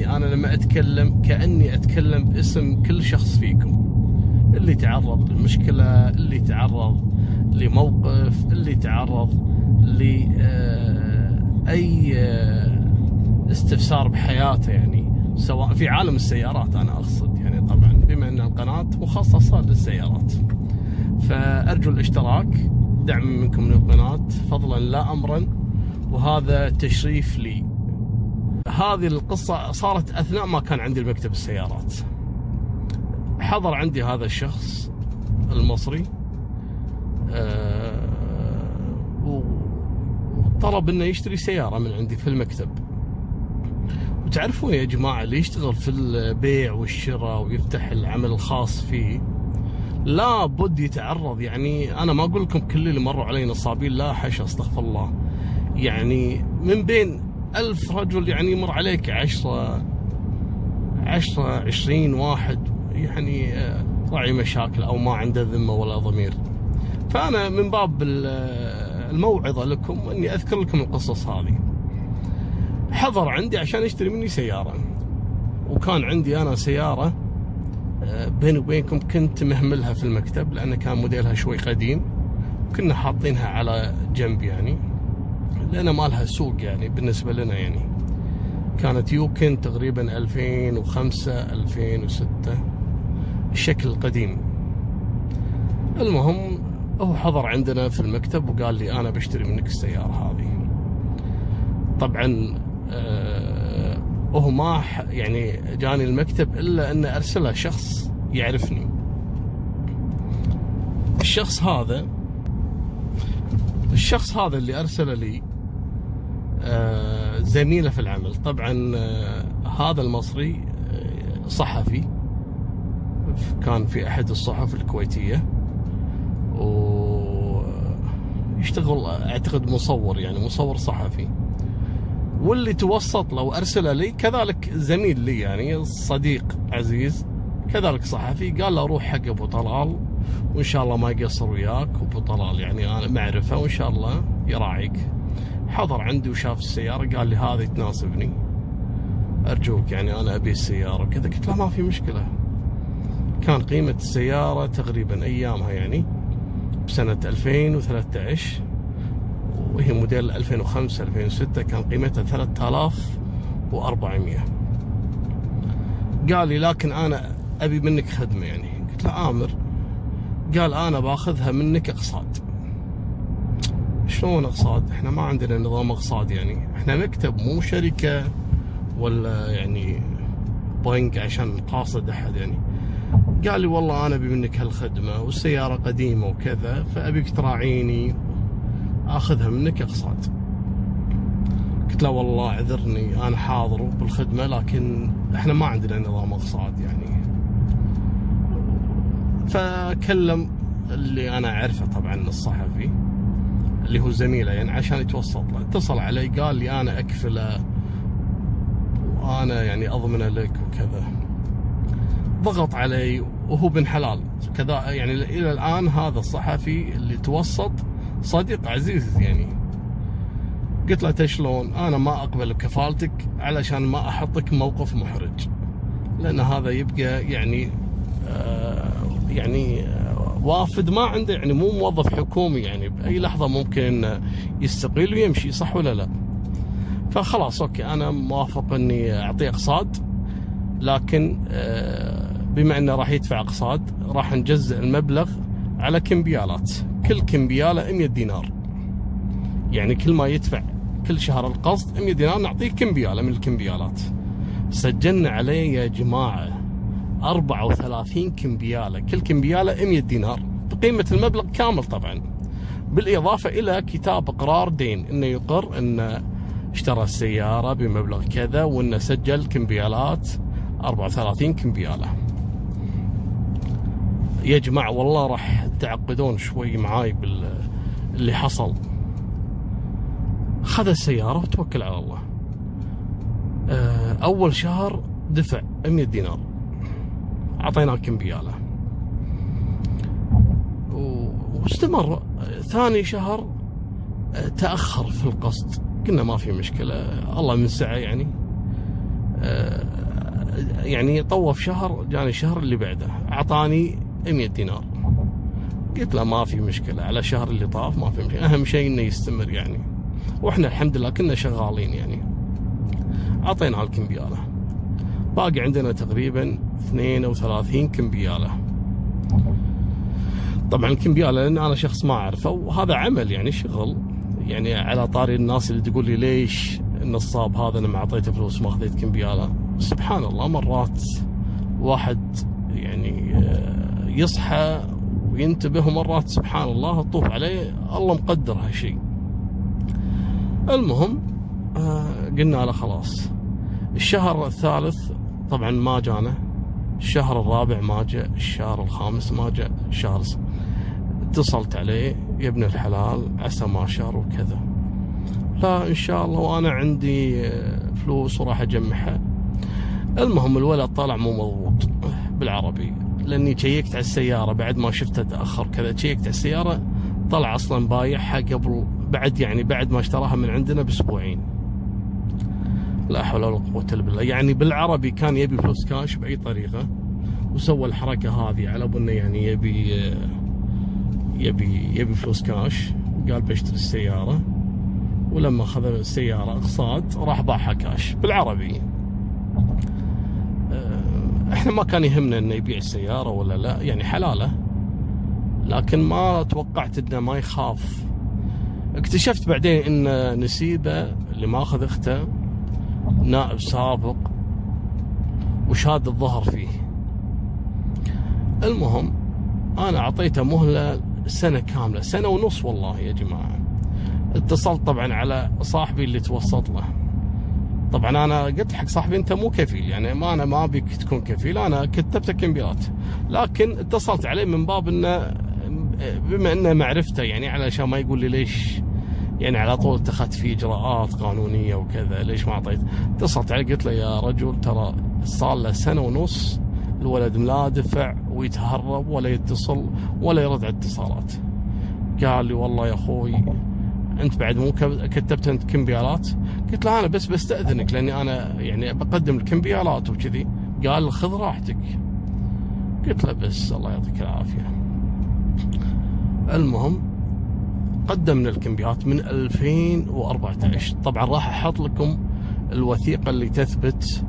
هذه أنا لما أتكلم كأني أتكلم باسم كل شخص فيكم. اللي تعرض لمشكلة اللي تعرض لموقف اللي تعرض لاي استفسار بحياته يعني سواء في عالم السيارات أنا أقصد. يعني طبعا بما إن القناة مخصصة للسيارات. فأرجو الاشتراك دعم منكم للقناة فضلا لا امرا. وهذا تشريف لي. هذه القصة صارت أثناء ما كان عندي المكتب السيارات. حضر عندي هذا الشخص المصري أه وطلب إنه يشتري سيارة من عندي في المكتب. وتعرفون يا جماعة اللي يشتغل في البيع والشراء ويفتح العمل الخاص فيه لابد يتعرض. يعني أنا ما أقول لكم كل اللي مروا علي نصابين لا حش أستغفر الله. يعني من بين ألف رجل يعني يمر عليك عشرة عشرة عشرين واحد يعني راعي مشاكل أو ما عنده ذمة ولا ضمير. فأنا من باب الموعظة لكم أني أذكر لكم القصص هذه. حضر عندي عشان يشتري مني سيارة. وكان عندي أنا سيارة بيني وبينكم كنت مهملها في المكتب لأن كان موديلها شوي قديم. كنا حاطينها على جنب يعني. لأن ما لها سوق يعني بالنسبة لنا يعني. كانت يوكن تقريبا 2005 2006 الشكل القديم. المهم هو حضر عندنا في المكتب وقال لي أنا بشتري منك السيارة هذه. طبعا آه هو ما يعني جاني المكتب إلا أن أرسله شخص يعرفني. الشخص هذا الشخص هذا اللي أرسله لي زميلة في العمل. طبعا هذا المصري صحفي كان في أحد الصحف الكويتية. ويشتغل أعتقد مصور يعني مصور صحفي. واللي توسط له وأرسله لي كذلك زميل لي يعني صديق عزيز كذلك صحفي قال له روح حق أبو طلال. وإن شاء الله ما يقصر وياك أبو طلال يعني أنا معرفة وإن شاء الله يراعيك. حضر عندي وشاف السيارة قال لي هذه تناسبني. أرجوك يعني أنا أبي السيارة وكذا. قلت له ما في مشكلة. كان قيمة السيارة تقريبا أيامها يعني بسنة 2013 وهي موديل 2005 2006 كان قيمتها 3400 قال لي لكن أنا أبي منك خدمة يعني. قلت له آمر. قال أنا باخذها منك أقساط شلون أقساط؟ إحنا ما عندنا نظام أقساط يعني، إحنا مكتب مو شركة ولا يعني بنك عشان قاصد أحد يعني. قال لي والله أنا أبي منك هالخدمة والسيارة قديمة وكذا فأبيك تراعيني آخذها منك أقساط. قلت له والله اعذرني أنا حاضر بالخدمة لكن إحنا ما عندنا نظام أقساط يعني. فكلم اللي أنا أعرفه طبعا الصحفي اللي هو زميله يعني عشان يتوسط له. اتصل علي قال لي أنا أكفله وأنا يعني أضمنه لك وكذا. ضغط علي وهو بن حلال. كذا يعني إلى الآن هذا الصحفي اللي توسط صديق عزيز يعني. قلت له شلون؟ أنا ما أقبل بكفالتك علشان ما أحطك موقف محرج. لأن هذا يبقى يعني يعني وافد ما عنده يعني مو موظف حكومي يعني بأي لحظة ممكن يستقيل ويمشي صح ولا لا؟ فخلاص أوكي أنا موافق إني اعطيه اقساط لكن بما إنه راح يدفع اقساط راح نجزء المبلغ على كمبيالات. كل كمبيالة 100 دينار. يعني كل ما يدفع كل شهر القسط 100 دينار نعطيه كمبيالة من الكمبيالات. سجلنا عليه يا جماعة. 34 كمبيالة. كل كمبيالة 100 دينار. بقيمة المبلغ كامل طبعا. بالإضافة إلى كتاب إقرار دين إنه يقر إنه اشترى السيارة بمبلغ كذا وإنه سجل كمبيالات 34 كمبيالة. يا جماعة والله راح تعقدون شوي معاي باللي حصل. خذ السيارة وتوكل على الله. أول شهر دفع 100 دينار. اعطيناه كمبياله واستمر. ثاني شهر تأخر في القسط. قلنا ما في مشكلة. الله من سعه يعني. آه، يعني طوف شهر جاني الشهر اللي بعده. أعطاني 100 دينار. قلت له ما في مشكلة. على الشهر اللي طاف ما في مشكلة. أهم شيء إنه يستمر يعني. وإحنا الحمد لله كنا شغالين يعني. اعطيناه الكمبياله باقي عندنا تقريبا 32 كمبيالة. طبعا الكمبياله لأن أنا شخص ما أعرفه وهذا عمل يعني شغل. يعني على طاري الناس اللي تقول لي ليش النصاب هذا أنا ما أعطيته فلوس ما أخذت كمبيالة. سبحان الله مرات واحد يعني آه، يصحى وينتبه ومرات سبحان الله تطوف عليه الله مقدر هالشيء. المهم آه، قلنا له خلاص. الشهر الثالث طبعا ما جانا. الشهر الرابع ما جاء الشهر الخامس ما جاء الشهر اتصلت عليه يا ابن الحلال عسى ما شهر وكذا. لا إن شاء الله وأنا عندي آه، فلوس وراح أجمعها. المهم الولد طلع مو مضبوط بالعربي لأني شيكت على السيارة بعد ما شفته تأخر كذا. شيكت على السيارة طلع أصلا بايعها قبل بعد يعني بعد ما اشتراها من عندنا بأسبوعين. لا حول ولا قوة إلا بالله. يعني بالعربي كان يبي فلوس كاش بأي طريقة وسوى الحركة هذه على إنه يعني يبي يبي يبي فلوس كاش. قال بشتري السيارة ولما أخذ السيارة اقساط راح باعها كاش بالعربي. آه، إحنا ما كان يهمنا إنه يبيع السيارة ولا لا يعني حلالة لكن ما توقعت إنه ما يخاف. اكتشفت بعدين إن نسيبه اللي ماخذ أخته. نائب سابق وشاد الظهر فيه. المهم أنا أعطيته مهلة سنة كاملة سنة ونص والله يا جماعة. اتصلت طبعا على صاحبي اللي توسط له. طبعا أنا قلت حق صاحبي أنت مو كفيل يعني ما أنا ما أبيك تكون كفيل أنا كتبت كمبيات لكن اتصلت عليه من باب إنه بما إنه معرفته يعني علشان ما يقول لي ليش يعني على طول اتخذت فيه إجراءات قانونية وكذا. ليش ما أعطيت؟ اتصلت عليه قلت له يا رجل ترى صار له سنة ونص الولد لا دفع ويتهرب ولا يتصل ولا يرد على الاتصالات قال لي والله يا أخوي أنت بعد مو كتبت أنت كمبيالات؟ قلت له أنا بس بستأذنك لأني أنا يعني بقدم الكمبيالات وكذي. قال خذ راحتك. قلت له بس الله يعطيك العافية. المهم قدمنا الكمبيات من 2014 طبعا راح أحط لكم الوثيقة اللي تثبت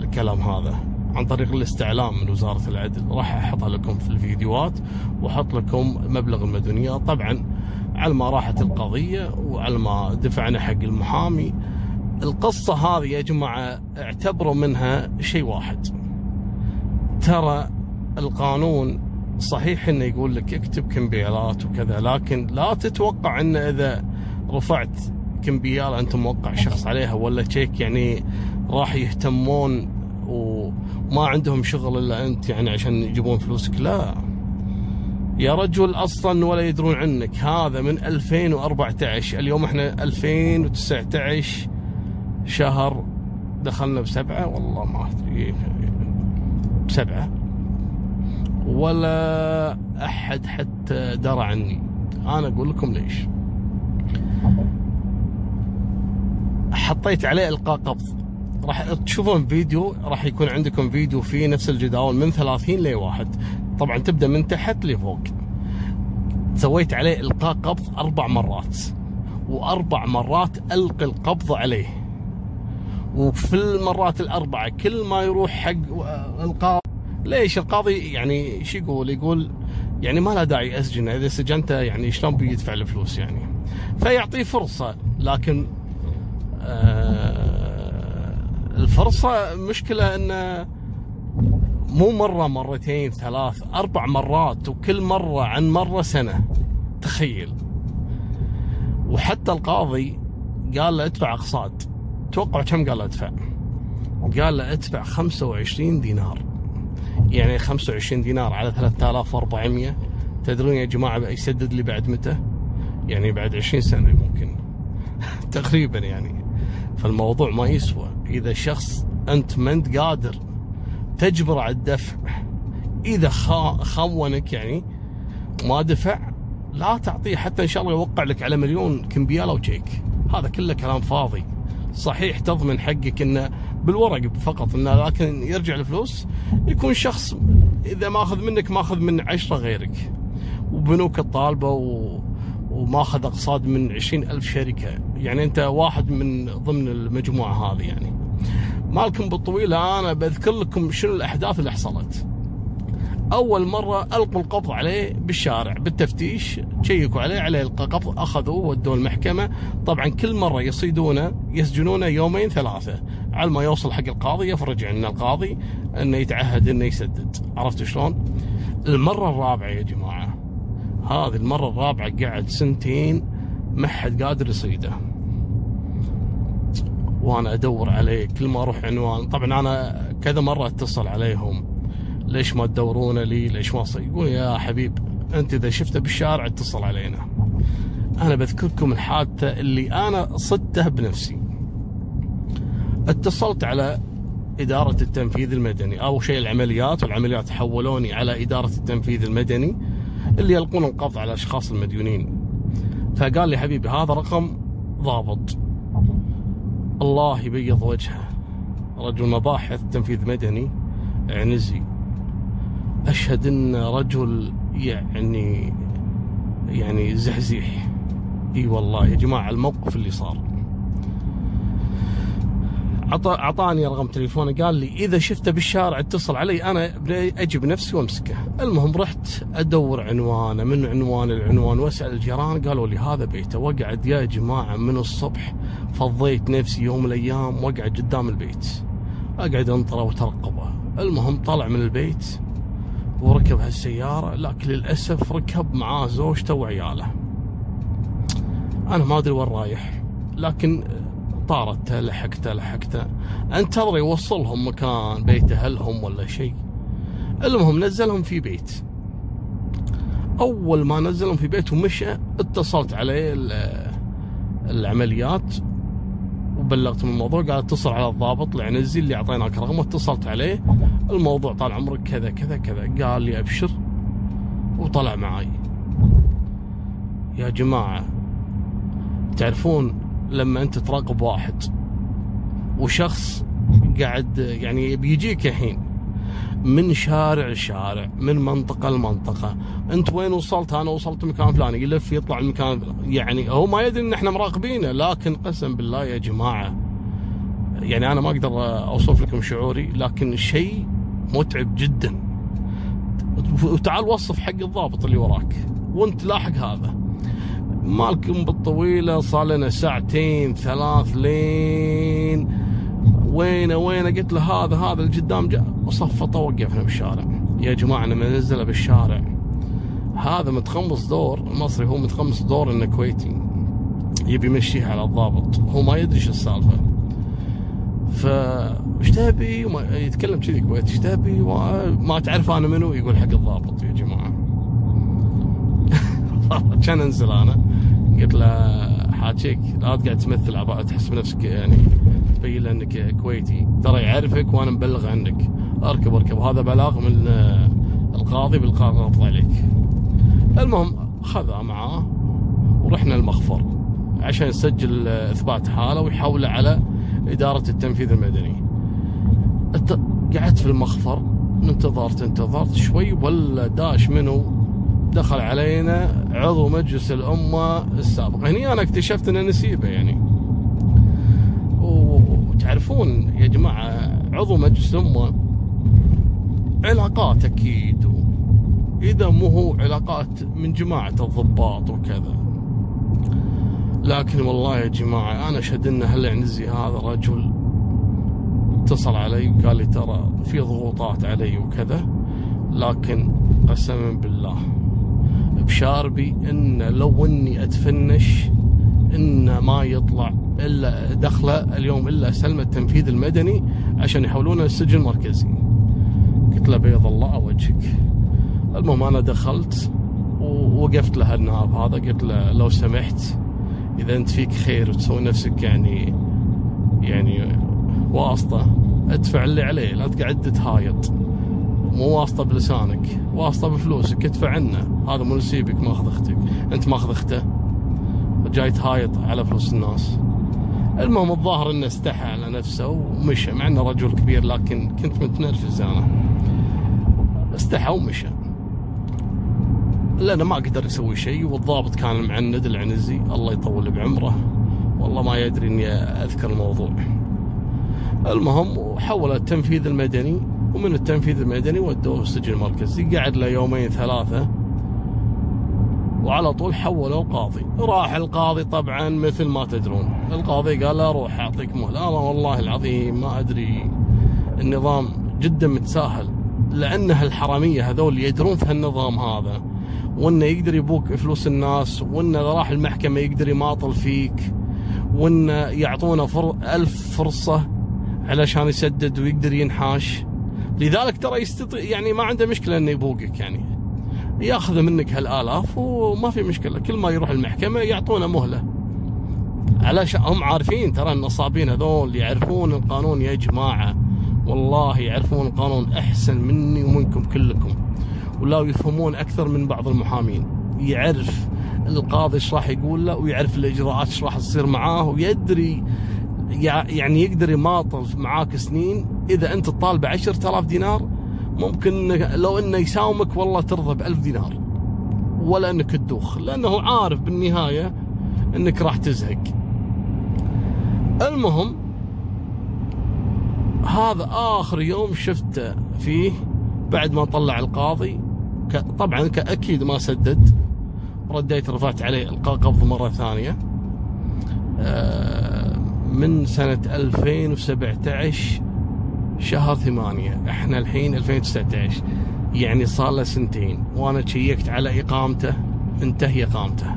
الكلام هذا عن طريق الاستعلام من وزارة العدل. راح أحطها لكم في الفيديوهات وأحط لكم مبلغ المدنية. طبعا على ما راحت القضية وعلى ما دفعنا حق المحامي. القصة هذه يا جماعة اعتبروا منها شيء واحد. ترى القانون صحيح إنه يقول لك اكتب كمبيالات وكذا لكن لا تتوقع انه إذا رفعت كمبياله أنت موقع شخص عليها ولا تشيك يعني راح يهتمون وما عندهم شغل إلا أنت يعني عشان يجيبون فلوسك. لا. يا رجل أصلا ولا يدرون عنك. هذا من 2014 اليوم إحنا 2019 شهر دخلنا بسبعة. والله ما أدري. بسبعة. ولا أحد حتى درى عني. أنا أقول لكم ليش. حطيت عليه إلقاء قبض. راح تشوفون فيديو راح يكون عندكم فيديو فيه نفس الجداول من 30 لواحد طبعا تبدأ من تحت لفوق. سويت عليه إلقاء قبض أربع مرات. وأربع مرات ألقي القبض عليه. وفي المرات الأربعة كل ما يروح حق القاضي ليش القاضي يعني إيش يقول؟ يقول يعني ما له داعي اسجنه إذا سجنته يعني شلون بيدفع الفلوس يعني؟ فيعطيه فرصة لكن آه الفرصة مشكلة انه مو مرة مرتين ثلاث أربع مرات وكل مرة عن مرة سنة تخيل. وحتى القاضي قال له ادفع أقساط. توقع كم قال له ادفع؟ قال له ادفع 25 دينار. يعني 25 دينار على 3400 تدرون يا جماعة يسدد لي بعد متى؟ يعني بعد 20 سنة ممكن. تقريبا يعني. فالموضوع ما يسوى. إذا شخص أنت ما أنت قادر تجبر على الدفع إذا خونك يعني ما دفع لا تعطيه. حتى إن شاء الله يوقع لك على مليون كمبيالة وشيك هذا كله كلام فاضي. صحيح تضمن حقك انه بالورق فقط انه لكن يرجع الفلوس يكون شخص إذا ماخذ منك ماخذ من عشرة غيرك وبنوك الطالبة و... وماخذ أقساط من عشرين ألف شركة يعني أنت واحد من ضمن المجموعة هذه يعني. مالكم بالطويلة أنا بذكر لكم شنو الأحداث اللي حصلت. أول مرة ألقوا القبض عليه بالشارع بالتفتيش تشيكوا عليه عليه القبض أخذوه ودوه المحكمة. طبعا كل مرة يصيدونه يسجنونه يومين ثلاثة. على ما يوصل حق القاضي يفرج عن القاضي إنه يتعهد إنه يسدد. عرفت شلون؟ المرة الرابعة يا جماعة هذه المرة الرابعة قعد سنتين ما حد قادر يصيده. وأنا أدور عليه كل ما أروح عنوان. طبعا أنا كذا مرة أتصل عليهم. ليش ما تدورون لي؟ ليش ما يقول يا حبيب أنت إذا شفته بالشارع اتصل علينا. أنا بذكركم الحادثة اللي أنا صدته بنفسي. اتصلت على إدارة التنفيذ المدني. أول شيء العمليات والعمليات حولوني على إدارة التنفيذ المدني اللي يلقون القبض على الأشخاص المديونين. فقال لي حبيبي هذا رقم ضابط. الله يبيض وجهه. رجل مباحث تنفيذ مدني عنزي. أشهد إن رجل يعني يعني زحزيح. إي والله يا جماعة الموقف اللي صار. اعطاني رقم تليفونه قال لي إذا شفته بالشارع اتصل علي أنا أجي بنفسي وأمسكه. المهم رحت أدور عنوانه من عنوان العنوان وأسأل الجيران قالوا لي هذا بيته. واقعد يا جماعة من الصبح فضيت نفسي يوم من الأيام واقعد قدام البيت. أقعد أنطره وترقبه. المهم طلع من البيت وركب هالسيارة لكن للأسف ركب معاه زوجته وعياله. أنا ما أدري وين رايح لكن طارته لحقته لحقته. انتظر يوصلهم مكان بيت أهلهم ولا شيء؟ المهم نزلهم في بيت. أول ما نزلهم في بيت ومشى اتصلت عليه العمليات وبلغت من الموضوع قال اتصل على الضابط العنزي اللي أعطيناك رقمه اتصلت عليه. الموضوع طال عمرك كذا كذا كذا. قال لي أبشر وطلع معي. يا جماعة تعرفون لما أنت تراقب واحد وشخص قاعد يعني بيجيك الحين من شارع لشارع من منطقة لمنطقة أنت وين وصلت؟ أنا وصلت مكان فلاني يلف يطلع المكان يعني هو ما يدري إن إحنا مراقبينه لكن قسم بالله يا جماعة يعني أنا ما أقدر أوصف لكم شعوري لكن شيء متعب جدا. وتعال وصف حق الضابط اللي وراك. وانت لاحق هذا. مالكم بالطويلة صار لنا ساعتين ثلاث لين. وينه وينه؟ قلت له هذا هذا اللي قدام جاء. وصفطه وقفنا بالشارع يا جماعة لما نزله بالشارع. هذا متخمص دور المصري هو متخمص دور إنه كويتي. يبي يمشيها على الضابط. هو ما يدري شو السالفة. ف إيش تبي؟ يتكلم كذي كويتي إيش تبي؟ ما تعرف أنا منو؟ يقول حق الضابط يا جماعة. كان أنزل أنا. قلت له حاجيك لا تقعد تمثل عباءة تحس بنفسك يعني تبين له انك كويتي. ترى يعرفك وأنا مبلغ عنك. أركب أركب. هذا بلاغ من آه، القاضي بالقبض عليك المهم خذها معاه ورحنا المخفر عشان يسجل آه، إثبات حاله ويحوله على إدارة التنفيذ المدني. قعدت في المخفر انتظرت انتظرت شوي ولا داش منه دخل علينا عضو مجلس الأمة السابق. هني أنا اكتشفت أنه نسيبه يعني. وتعرفون يا جماعة عضو مجلس الأمة علاقات أكيد. إذا مو هو علاقات من جماعة الضباط وكذا. لكن والله يا جماعة أنا أشهد أن هالعنزي هذا رجل اتصل علي وقال لي ترى في ضغوطات علي وكذا لكن قسما بالله بشاربي إن لو إني أتفنش إن ما يطلع إلا دخله اليوم إلا سلم التنفيذ المدني عشان يحولونه للسجن المركزي قلت له بيض الله وجهك. المهم أنا دخلت ووقفت له النهار هذا قلت له لو سمحت إذا أنت فيك خير وتسوي نفسك يعني يعني واسطه ادفع اللي عليه لا تقعد تهايط مو واسطة بلسانك واسطة بفلوسك ادفع عنه. هذا مو نسيبك ماخذ أختك. انت ماخذ اخته. جاي تهايط على فلوس الناس. المهم الظاهر انه استحى على نفسه ومشى مع انه رجل كبير لكن كنت متنرفز أنا. استحى ومشى. لأنه ما قدر يسوي شيء والضابط كان معند العنزي الله يطول بعمره. والله ما يدري إني أذكر الموضوع. المهم وحول التنفيذ المدني ومن التنفيذ المدني ودوه السجن المركزي قعد له يومين ثلاثة. وعلى طول حولوا القاضي. راح القاضي طبعا مثل ما تدرون. القاضي قال له روح أعطيك مهلة. أنا والله العظيم ما أدري. النظام جدا متساهل. لأنه الحرامية هذول يدرون في النظام هذا. وإنه يقدر يبوك فلوس الناس وإنه راح المحكمة يقدر يماطل فيك. وإنه يعطونا فر... ألف فرصة علشان يسدد ويقدر ينحاش. لذلك ترى يستطيع يعني ما عنده مشكلة إنه يبوقك يعني. يأخذ منك هالآلاف وما في مشكلة. كل ما يروح المحكمة يعطونه مهلة. علشان هم عارفين ترى النصابين هذول يعرفون القانون يا جماعة. والله يعرفون القانون أحسن مني ومنكم كلكم. ولا يفهمون أكثر من بعض المحامين. يعرف القاضي إيش راح يقول له ويعرف الإجراءات إيش راح تصير معاه ويدري يعني يقدر يماطل معاك سنين. إذا أنت طالبه 10000 دينار ممكن لو إنه يساومك والله ترضى ب 1000 دينار. ولا إنك تدوخ لأنه عارف بالنهاية إنك راح تزهق. المهم هذا آخر يوم شفته فيه بعد ما طلع القاضي. طبعا أكيد ما سدد. رديت رفعت عليه إلقاء قبض مرة ثانية. آه، من سنة 2017 شهر ثمانية. إحنا الحين 2019 يعني صار له سنتين. وأنا شيكت على إقامته انتهي إقامته.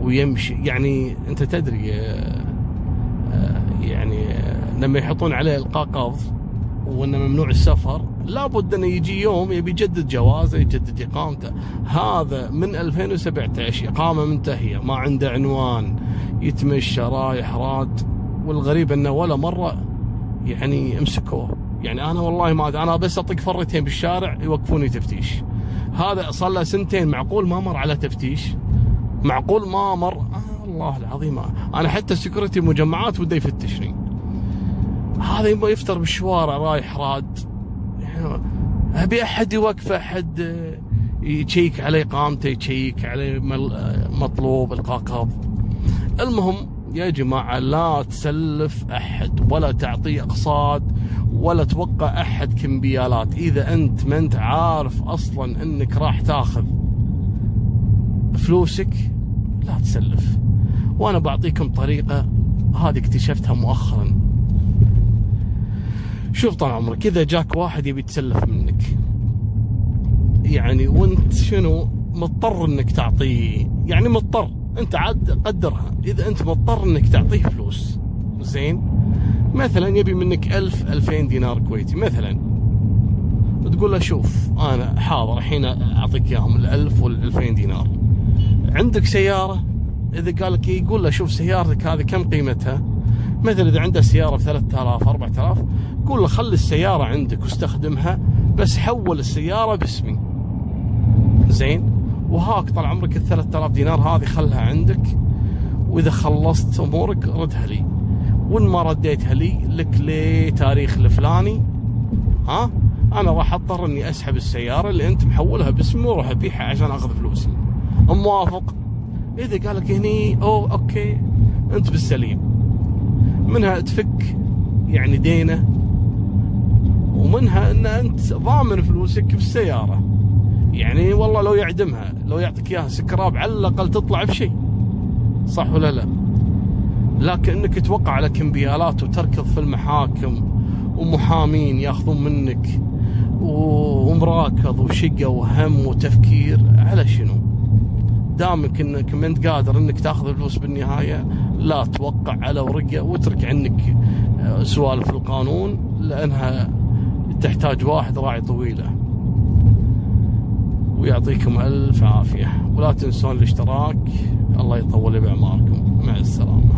ويمشي. يعني أنت تدري آه، آه، يعني لما يحطون عليه إلقاء قبض وإنه ممنوع السفر لابد إنه يجي يوم يبي يجدد جوازه يجدد إقامته. هذا من 2017 إقامة منتهية. ما عنده عنوان. يتمشى رايح راد. والغريب أنه ولا مرة يعني أمسكوه. يعني أنا والله ما أدري أنا بس أطق فرتين بالشارع يوقفوني تفتيش. هذا صار له سنتين معقول ما مر على تفتيش. معقول ما مر. آه الله العظيم. أنا حتى السكيورتي مجمعات وده يفتشني. هذا يبغى يفتر بالشوارع رايح راد. يعني أبي أحد يوقف أحد يشيك على اقامته يشيك على مطلوب القاء قبض المهم يا جماعة لا تسلف أحد ولا تعطيه أقساط ولا توقع أحد كمبيالات. إذا أنت ما أنت عارف أصلا أنك راح تاخذ فلوسك لا تسلف. وأنا بعطيكم طريقة هذه اكتشفتها مؤخرا. شوف طال عمرك إذا جاك واحد يبي يتسلف منك يعني وأنت شنو؟ مضطر إنك تعطيه يعني مضطر. انت عاد قدرها. إذا انت مضطر إنك تعطيه فلوس زين؟ مثلا يبي منك ألف ألفين دينار كويتي مثلا. تقول له شوف أنا حاضر الحين أعطيك إياهم الألف والألفين دينار. عندك سيارة؟ إذا قال لك يقول له شوف سيارتك هذه كم قيمتها؟ مثلا إذا عنده سيارة ب 3000 4000 قول له خلي السيارة عندك واستخدمها بس حول السيارة باسمي. زين؟ وهاك طال عمرك ال 3000 دينار هذه خلها عندك. وإذا خلصت أمورك ردها لي. وإن ما رديتها لي لك لي تاريخ الفلاني. ها؟ أنا راح أضطر إني أسحب السيارة اللي أنت محولها باسمي وأروح أبيعها عشان أخذ فلوسي. موافق؟ إذا قال لك هني أو okay. أنت بالسليم. منها تفك يعني دينه. ومنها إن أنت ضامن فلوسك بالسيارة. والله لو يعدمها لو يعطيك إياها سكراب على الأقل تطلع بشيء صح ولا لا؟ لكن انك توقع على كمبيالات وتركض في المحاكم ومحامين ياخذون منك ومراكض وشقة وهم وتفكير على شنو؟ دامك إنك ما أنت قادر إنك تاخذ الفلوس بالنهاية لا توقع على ورقة واترك عنك آه، سوالف القانون لأنها تحتاج واحد راعي طويلة. ويعطيكم ألف عافية. ولا تنسون الاشتراك. الله يطول بعماركم مع السلامة.